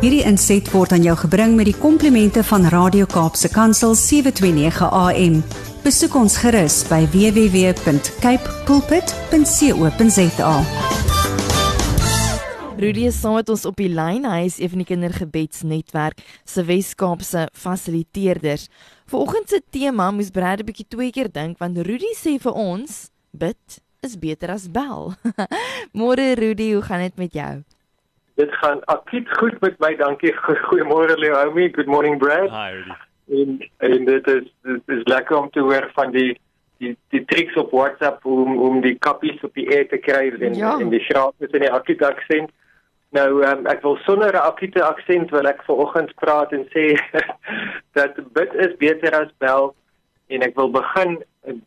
Hierdie inset word aan jou gebring met die komplimente van Radio Kaapse Kansel 729 AM. Besoek ons gerus by www.cape pulpit.co.za. Rudy is saam met ons op die lyn. Hy is een van die kindergebedsnetwerk se Wes-Kaapse fasiliteerders. Vanoggend se tema moes Brad 'n bietjie twee keer dink want Rudy sê vir ons bid is beter as bel. Môre Rudy, hoe gaan dit met jou? Dit gaan akkiet goed met my. Dankie. Goeiemôre Leomi. Good morning Brad. Hi Rudy. En, en dit is dit is lekker om te hoor van die die die triks op WhatsApp om om die kappies op die air te kry en Ja. en die grafies in die akkiet aksent. Nou um, ek wil sonder 'n akkiete aksent wil ek vanoggend praat en sê dat bid is beter as bel en ek wil begin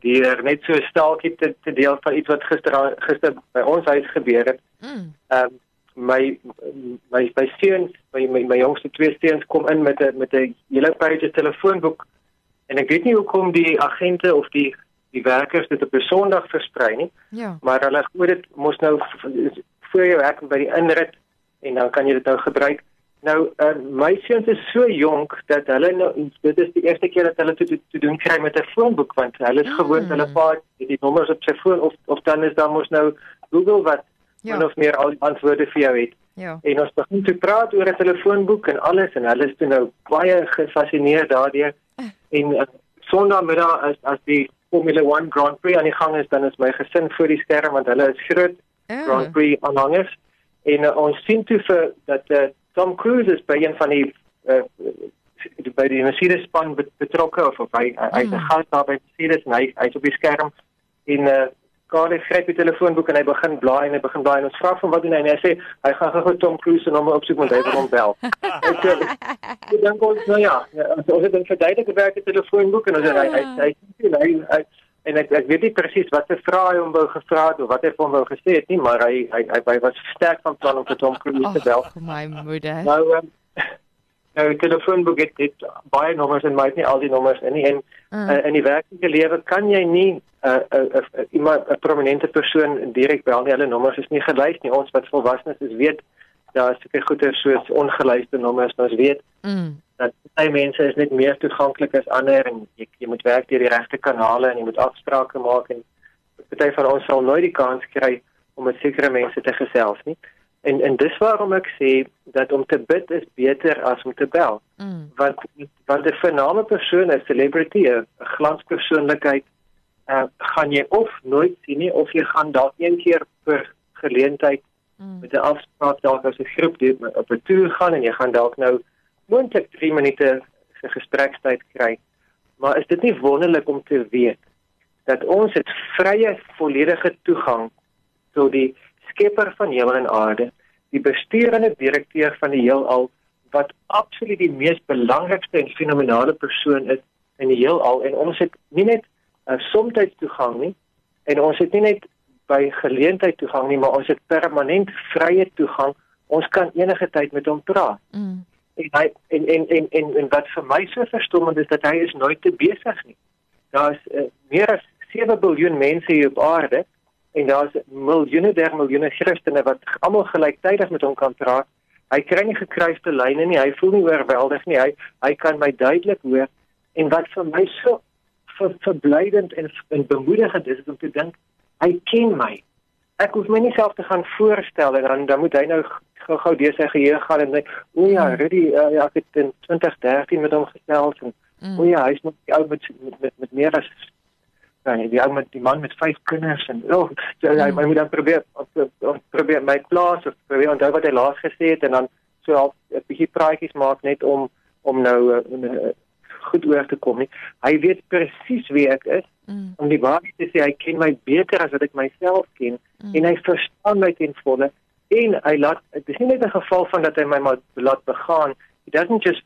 deur net so 'n staaltjie te, te deel van iets wat gister gister by ons huis gebeur het. Mm. Ehm um, my my my seuns, my, my my jongste twee seuns kom in met 'n met 'n hele page telefoonboek en ek weet nie hoekom die agente of die die werkers dit op 'n Sondag versprei nie, Ja. maar hulle gooi dit mos nou voor jou werk by die inrit en dan kan jy dit nou gebruik. Nou uh, my seuns is so jonk dat hulle nou dit is die eerste keer dat hulle te, te, te doen kry met 'n foonboek want hulle is Mm. gewoond hulle pa het die nommers op sy foon of of dan is daar mos nou Google wat Ja. min of meer al die antwoorde vir jou het. Ja. En ons begin te praat oor 'n telefoonboek en alles en hulle is toe nou baie gefassineerd daardeur. En uh, Sondagmiddag as as die Formula 1 Grand Prix aan die gang is, dan is my gesin voor die skerm want hulle is groot Oh. Grand Prix aanhangers. En uh, ons sien toe vir dat uh, Tom Cruise is by een van die uh, by die Mercedes span bet- betrokke of of hy hy- hy's 'n Mm. gas daar by Mercedes en hy hy's op die skerm en uh, Carly gryp die telefoonboek en hy begin blaai en hy begin blaai en ons vra van wat doen hy en hy sê hy gaan gou Tom Cruise se nommer opsoek want hy wil hom bel. Ek sê ek dink ons nou ja, ons het 'n verduidelike werk die telefoonboek en ons hy hy hy, hy, hy en ek ek weet nie presies wat se vrae hy hom wou gevra het of wat hy vir hom wou gesê het nie, maar hy hy hy, hy was sterk van plan om vir Tom Cruise te bel. Ag, my moeder. Nou um, nou telefoonboek het, het baie nommers en my het nie al die nommers in nie en Mm. uh, in die werklike lewe kan jy nie 'n uh, uh, uh, iemand 'n prominente persoon direk bel nie. Hulle nommers is nie gelys nie. Ons wat volwassenes is weet daar is seker goeie soos ongelyste nommers. Ons weet Mm. dat baie mense is net meer toeganklik as ander en jy, jy moet werk deur die regte kanale en jy moet afsprake maak en party van ons sal nooit die kans kry om met sekere mense te gesels nie. En en dis waarom ek sê dat om te bid is beter as om te bel Mm. want want 'n vername persoon, 'n celebrity, 'n glanspersoonlikheid, uh, gaan jy of nooit sien nie of jy gaan dalk een keer per geleentheid Mm. met 'n afspraak dalk as 'n groep die, op 'n toer gaan en jy gaan dalk nou moontlik 3 minute se gesprekstyd kry. Maar is dit nie wonderlik om te weet dat ons het vrye volledige toegang tot die skepper van hemel en aarde, die bestuurende direkteur van die heelal wat absoluut die mees belangrikste en fenominale persoon is in die heelal en ons het nie net 'n uh, somtyds toegang nie en ons het nie net by geleentheid toegang nie, maar ons het permanent vrye toegang. Ons kan enige tyd met hom praat. Mm. En hy en en en en, en wat vir my so verstommend is dat hy is nooit te besig nie. Daar is uh, meer as 7 miljard mense hier op aarde en daar's miljoene der miljoene Christene wat almal gelyktydig met hom kan praat. Hy kry nie gekruiste lyne nie. Hy voel nie oorweldig nie. Hy hy kan my duidelik hoor en wat vir my so ver, verblydend en, en bemoedigend is, is om te dink hy ken my. Ek hoef my nie self te gaan voorstel en dan dan moet hy nou gou-gou deur sy geheue gaan en dink, "O ja, Mm. Rudy, uh, ja, ek het in 2013 met hom gesels en Mm. o ja, hy's nog die ou met met met, met meer as nee, die ou met die man met vyf kinders en oh, so, hy, Mm. hy moet dan probeer of probeer my plaas of probeer onthou wat hy laas gesê het en dan so half 'n bietjie praatjies maak net om om nou uh, goed oor te kom nie. Hy weet presies wie ek is Mm. om die waarheid te sê hy ken my beter as wat ek myself ken Mm. en hy verstaan my ten volle en hy laat dit is nie net 'n geval van dat hy my maar laat begaan he doesn't just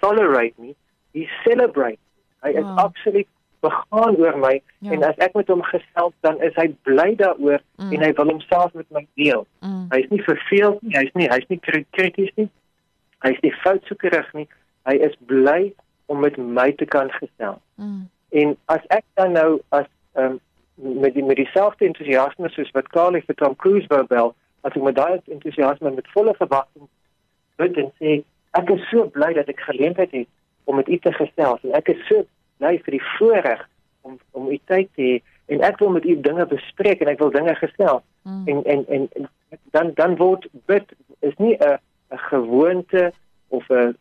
tolerate me he celebrates hy is Wow. absoluut begaan oor my Ja. en as ek met hom gesels dan is hy bly daaroor Mm. en hy wil homself met my deel Mm. hy's nie verveeld nie hy's nie hy's nie kri- krities nie hy's nie foutsoekerig nie hy is bly om met my te kan gesels Mm. En as ek dan nou as um, met die met dieselfde entoesiasme soos wat Carly vir Tom Cruise wou bel, as ek met daai entoesiasme met volle verwagting bid en sê ek is so bly dat ek geleentheid het om met u te gesels en ek is so bly vir die voorreg om om u tyd te hê en ek wil met u dinge bespreek en ek wil dinge gestel mm. en, en en en dan dan word bid is nie 'n 'n gewoonte of 'n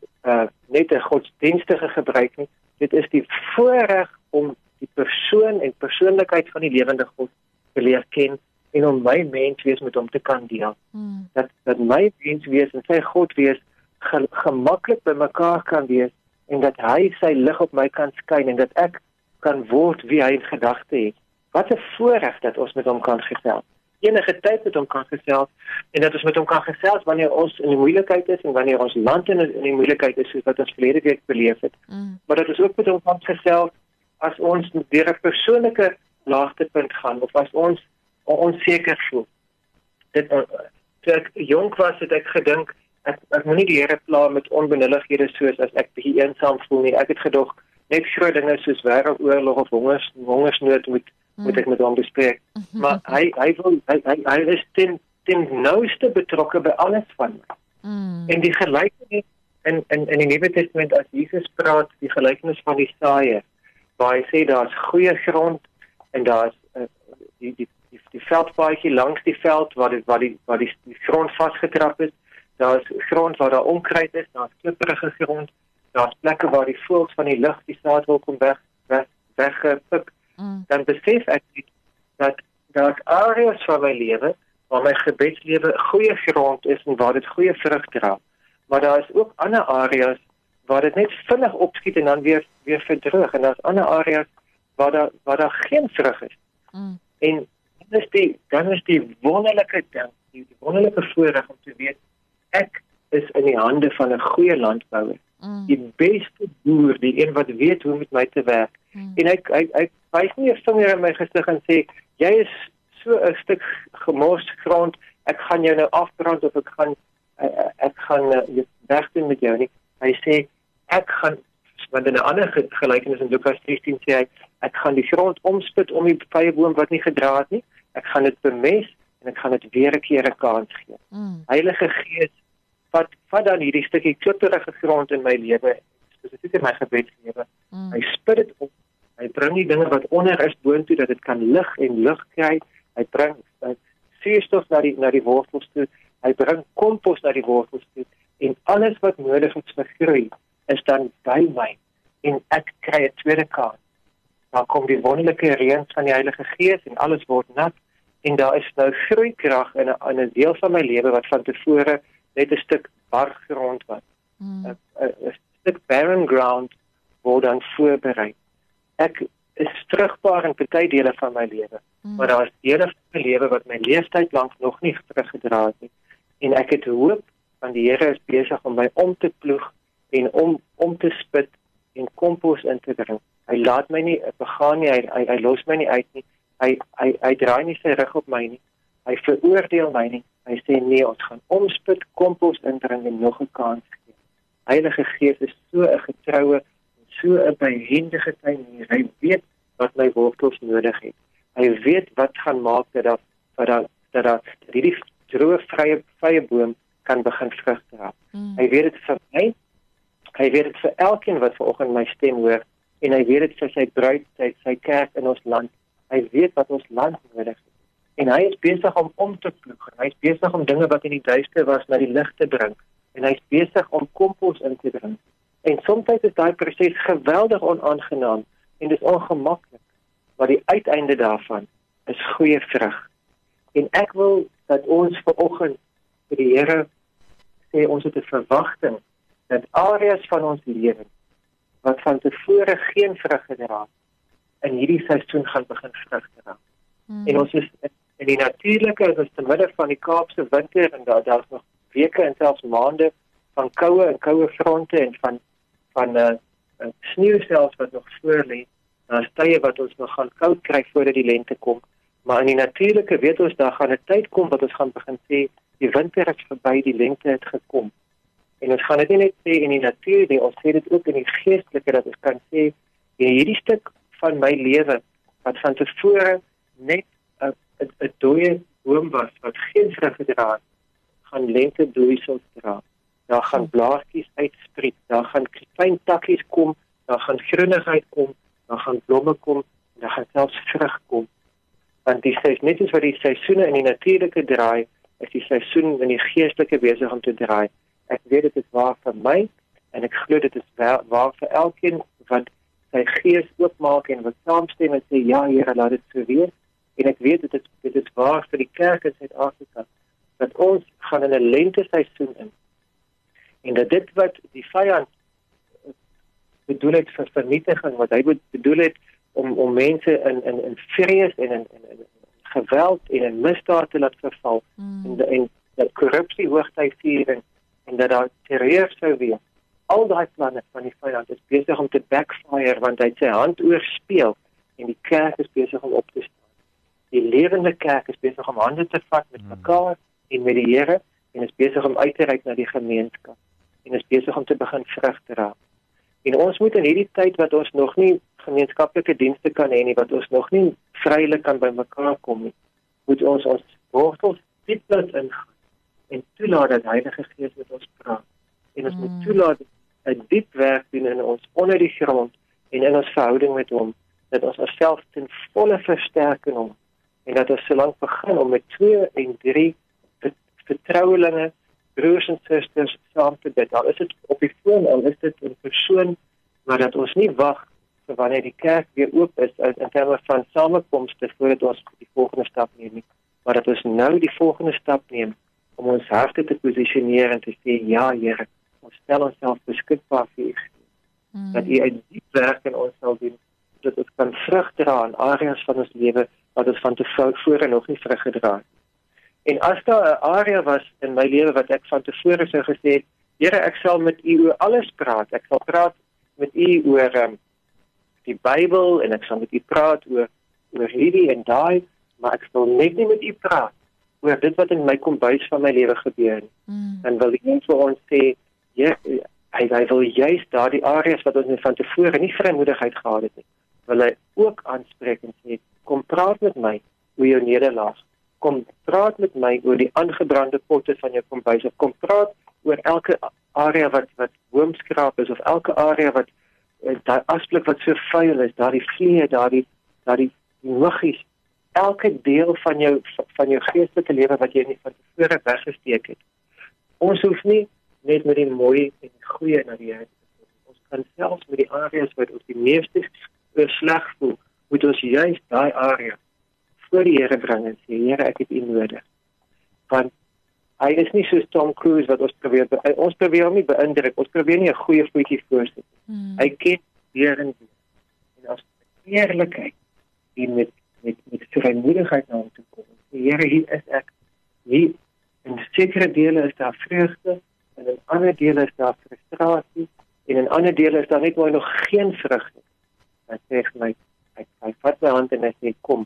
net 'n godsdienstige gebruik nie dit is die voorreg om die persoon en persoonlikheid van die lewende God te leer ken en om my mens wees met hom te kan deel. Mm. Dat dat my mens wees en sy God wees ge, gemaklik by mekaar kan wees en dat hy sy lig op my kan skyn en dat ek kan word wie hy in gedagte het. Wat 'n voorreg dat ons met hom kan gesels. Enige tyd met hom kan gesels en dat ons met hom kan gesels wanneer ons in die moeilikheid is en wanneer ons land in in die moeilikheid is soos wat ons verlede week beleef het. Mm. Maar dat ons ook met hom kan gesels as ons deur 'n persoonlike laagtepunt gaan of as ons onseker voel. Dit uh, toe ek jonk was het ek gedink ek ek moenie die Here pla met onbenullighede soos as ek bietjie eensaam voel nie. Ek het gedog net groot dinge soos wêreldoorlog of hongers hongersnood moet mm. moet ek met hom bespreek. Mm -hmm. Maar hy hy wil hy hy, hy is ten ten nouste betrokke by alles van my. Mm. En die gelykenis in in in die Nuwe Testament as Jesus praat die gelykenis van die saaiër waar hy sê daar's goeie grond en daar's uh, die die die, die veldpaadjie langs die veld waar dit waar die waar die, die grond vasgetrap is daar's grond waar daar onkruid is daar's klipprige grond daar's plekke waar die voëls van die lug die saad wil kom weg weg weggepik mm. dan besef ek dat dat areas van my lewe waar my gebedslewe goeie grond is en waar dit goeie vrug dra maar daar is ook ander areas waar dit net vinnig opskiet en dan weer weer verdroog en daar's ander areas waar daar waar daar geen vrug is. Mm. En dan is die dan is die wonderlike ding, die wonderlike voorreg om te weet ek is in die hande van 'n goeie landbouer. Mm. Die beste boer, die een wat weet hoe om met my te werk. Mm. En hy hy hy wys nie 'n vinger in my gesig en sê jy is so 'n stuk gemors grond, ek gaan jou nou afbrand of ek gaan ek gaan jy wegdoen met jou nie. Hy sê ek gaan want in 'n ander gelykenis in Lukas 16 sê hy ek gaan die grond omspit om die vyeboom wat nie gedra het nie. Ek gaan dit bemes en ek gaan dit weer 'n keer 'n kans gee. Mm. Heilige Gees wat wat dan hierdie stukkie klipperige grond in my lewe spesifiek in my gebedslewe. Mm. Hy spit dit op. Hy bring die dinge wat onder is boontoe dat dit kan lig en lug kry. Hy bring suurstof na die na die wortels toe. Hy bring kompos na die wortels toe en alles wat nodig is vir groei is dan by my en ek kry 'n tweede kans. Dan kom die wonderlike reën van die Heilige Gees en alles word nat en daar is nou groeikrag in 'n in 'n deel van my lewe wat van tevore net 'n stuk bar grond was. 'n mm. stuk barren ground word dan voorberei. Ek is terugbaar in baie dele van my lewe, mm. maar daar is dele van my lewe wat my leeftyd lank nog nie teruggedra het nie. En ek het hoop want die Here is besig om my om te ploeg en om om te spit en kompos in te bring. Hy laat my nie begaan nie, hy, hy hy los my nie uit nie. Hy hy hy draai nie sy rug op my nie. Hy veroordeel my nie. Hy sê nee, ons gaan omspit, kompos inbring en nog 'n kans gee. Heilige Gees is so 'n getroue en so 'n behendige tuinier. Hy weet wat my wortels nodig het. Hy weet wat gaan maak dat dat dat dat, dat hierdie droë vrye vrye boom kan begin vrug dra. Mm. Hy weet dit vir my Hy weet dit vir elkeen wat vanoggend my stem hoor en hy weet dit vir sy bruid, sy sy kerk in ons land. Hy weet wat ons land nodig het. En hy is besig om om te ploeg. Hy is besig om dinge wat in die duister was na die lig te bring en hy is besig om kompos in te bring. En soms is daai proses geweldig onaangenaam en dis ongemaklik. Maar die uiteinde daarvan is goeie vrug. En ek wil dat ons vanoggend vir die Here sê ons het 'n verwagting dat areas van ons lewe wat van tevore geen vrug gedra het in hierdie seisoen gaan begin vrug dra. Hmm. En ons is in die natuurlike is te midde van die Kaapse winter en daar daar's nog weke en selfs maande van koue en koue fronte en van van 'n uh, uh, sneeu selfs wat nog voor lê. Daar's tye wat ons nog gaan koud kry voordat die lente kom. Maar in die natuurlike weet ons daar gaan 'n tyd kom wat ons gaan begin sê die winter is verby, die lente het gekom. En ons gaan dit nie net sê in die natuur nie, ons sê dit ook in die geestelike dat ons kan sê hierdie stuk van my lewe wat van tevore net 'n 'n dooie boom was wat geen vrug gedra het, gaan lente bloeisels dra. daar gaan blaartjies uitspreek, daar gaan klein takkies kom, daar gaan groenigheid kom, daar gaan blomme kom, daar gaan selfs vrug kom. Want die sê net soos wat die seisoene in die natuurlike draai, is die seisoen in die geestelike besig om te draai. Ek weet dit is waar vir my en ek glo dit is waar vir elkeen wat sy gees oopmaak en wat saamstem en sê ja Here laat dit so wees en ek weet dit is dit is waar vir die kerk in Suid-Afrika dat ons gaan in 'n lente seisoen in en dat dit wat die vyand bedoel het vir vernietiging wat hy bedoel het om om mense in in in vrees en in in, in geweld en in misdaad te laat verval mm. en en dat korrupsie hoogtyd vier en, en dat daar terreur sou wees al daai planne van die vyand is besig om te backfire want hy sy hand oorspeel en die kerk is besig om op te staan. Die lewende kerk is besig om hande te vat met hmm. mekaar en met die Here en is besig om uit te reik na die gemeenskap en is besig om te begin vrug te dra. En ons moet in hierdie tyd wat ons nog nie gemeenskaplike dienste kan hê nie, wat ons nog nie vrylik kan by mekaar kom nie, moet ons ons wortels diep in en toelaat dat Heilige Gees met ons praat en ons mm. moet toelaat 'n diep werk doen in ons onder die grond en in ons verhouding met hom dat ons onsself ten volle versterk in hom en dat ons solank begin om met 2 en 3 vertrouelinge broers en susters saam te bid. Al is dit op die foon, al is dit in persoon, maar dat ons nie wag vir wanneer die kerk weer oop is in terme van samekomste voordat ons die volgende stap neem nie, maar dat ons nou die volgende stap neem om ons harte te posisioneer en te sê ja, Here, ons stel onsself beskikbaar vir u. Mm. Dat u uit die werk in ons sal doen dat dit kan vrug dra in areas van ons lewe wat ons van tevore nog nie vrug gedra het. En as daar 'n area was in my lewe wat ek van tevore sou gesê het, Here, ek sal met u oor alles praat. Ek sal praat met u oor um, die Bybel en ek sal met u praat oor oor hierdie en daai, maar ek sal net nie met u praat oor dit wat in my kombuis van my lewe gebeur nie. Mm. En wil ek vir ons sê ja, hy hy wil juist daardie areas wat ons van tevore nie vrymoedigheid gehad het nie, wil hy ook aanspreek en sê kom praat met my oor jou nederlaag. Kom praat met my oor die aangebrande potte van jou kombuis of kom praat oor elke area wat wat boomskraap is of elke area wat eh, daai asblik wat so vuil is, daardie vliee, daardie daardie muggies elke deel van jou van jou geestelike lewe wat jy nie van tevore weggesteek het. Ons hoef nie net met die mooi en die goeie na die Here. Ons kan selfs met die areas wat ons die meeste sleg voel, moet ons juist daai area voor die Here bring en sê Here, ek het U nodig. Want hy is nie so Tom Cruise wat ons probeer ons probeer hom nie beïndruk. Ons probeer nie 'n goeie voetjie voorsit. Hmm. Hy ken hier en en as eerlikheid en met met met vrymoedigheid na hom toe kom. Here, hier is ek. Hier in sekere dele is daar vreugde en in ander dele is daar frustrasie en in ander dele is daar net mooi nog geen vrug nie. Hy sê vir my, hy hy vat my hand en hy sê kom,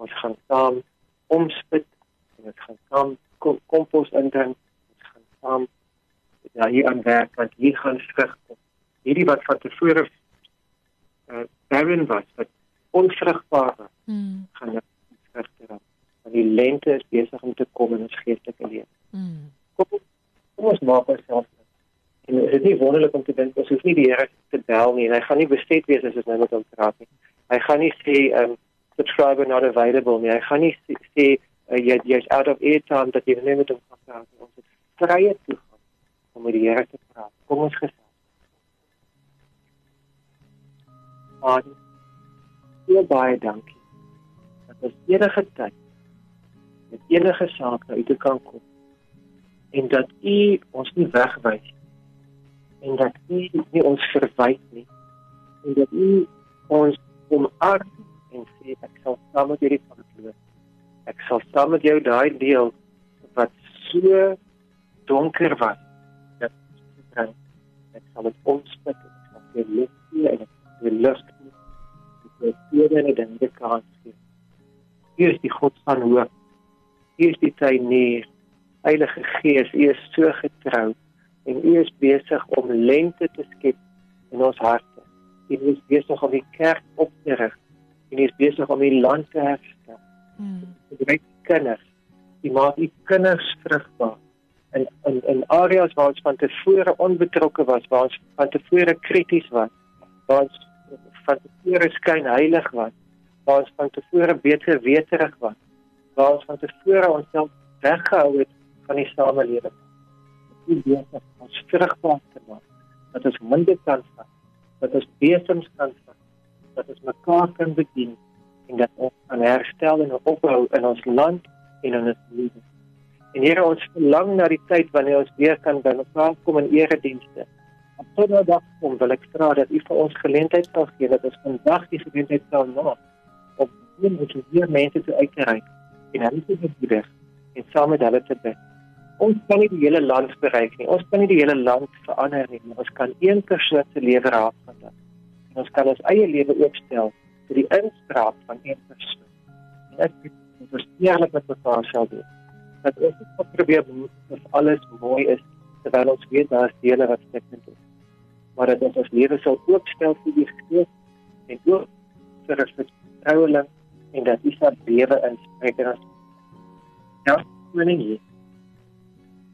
ons gaan saam omspit en ons gaan saam kompos indring. Ons gaan saam ja hier aan werk want hier gaan vrug kom. Hierdie wat van tevore uh barren was, wat onvrugbaar was, mm. gaan nou vrug dra. Want die lente is besig om te kom in ons geestelike lewe. Mm. Kom kom ons maak onsself en dit is nie wonderlik om te dink ons hoef nie die Here te bel nie en hy gaan nie bestet wees as ons nou met hom praat nie. Hy gaan nie sê um subscriber not available nie. Hy gaan nie sê uh, jy jy's out of airtime dat jy nie met hom kan praat nie. Ons het vrye toegang om met die Here te praat. Kom ons gesels. Vader, baie baie dankie. Dat ons enige tyd met enige saak na u toe kan kom en dat u ons nie wegwys en dat u nie ons verwyd nie. En dat u ons omarm en sê ek sal saam met julle verloop ek sal saam met jou daai deel wat so donker was dat ek sal dit omspit ek sal vir lig gee en ek wil lig gee. Ek wil vir julle dan die kans gee. Hier is die God van hoop. Hier is die tyd neer Heilige Gees, U is so getrou en U is besig om lente te skep in ons harte. U is besig om die kerk op te rig en U is besig om die land te herstel. Mm. Die kinders, U maak U kinders vrugbaar in in in areas waar ons van tevore onbetrokke was, waar ons van tevore krities was, waar ons van tevore skyn heilig was, waar ons van tevore beter weterig was, waar ons van tevore onsself weggehou het van die samelewing. Is besig om ons vrugbaar te maak. Dat ons minder kan vat, dat ons besems kan vat, dat ons mekaar kan bedien en dat ons kan herstel en opbou in ons land en in ons lewe. En Here ons verlang na die tyd wanneer ons weer kan by mekaar kom in eredienste. Op so 'n dag kom wil ek vra dat U vir ons geleentheid sal gee dat ons vandag die geleentheid sal maak om hier met weer mense te uitreik en hulle te bedien en saam met hulle te bid. Ons kan nie die hele land bereik nie. Ons kan nie die hele land verander nie. Ons kan een persoon se lewe raak vat. En ons kan ons eie lewe oopstel vir die inspraak van een persoon. En ek moet ons eerlik met mekaar sal doen dat ons moet probeer of alles mooi is terwyl ons weet daar is dele wat stikkend is. Maar dat ons ons lewe sal oopstel vir die Gees en ook vir ons vertroueling en dat ons daar lewe in spreek en ons ja, mening hier.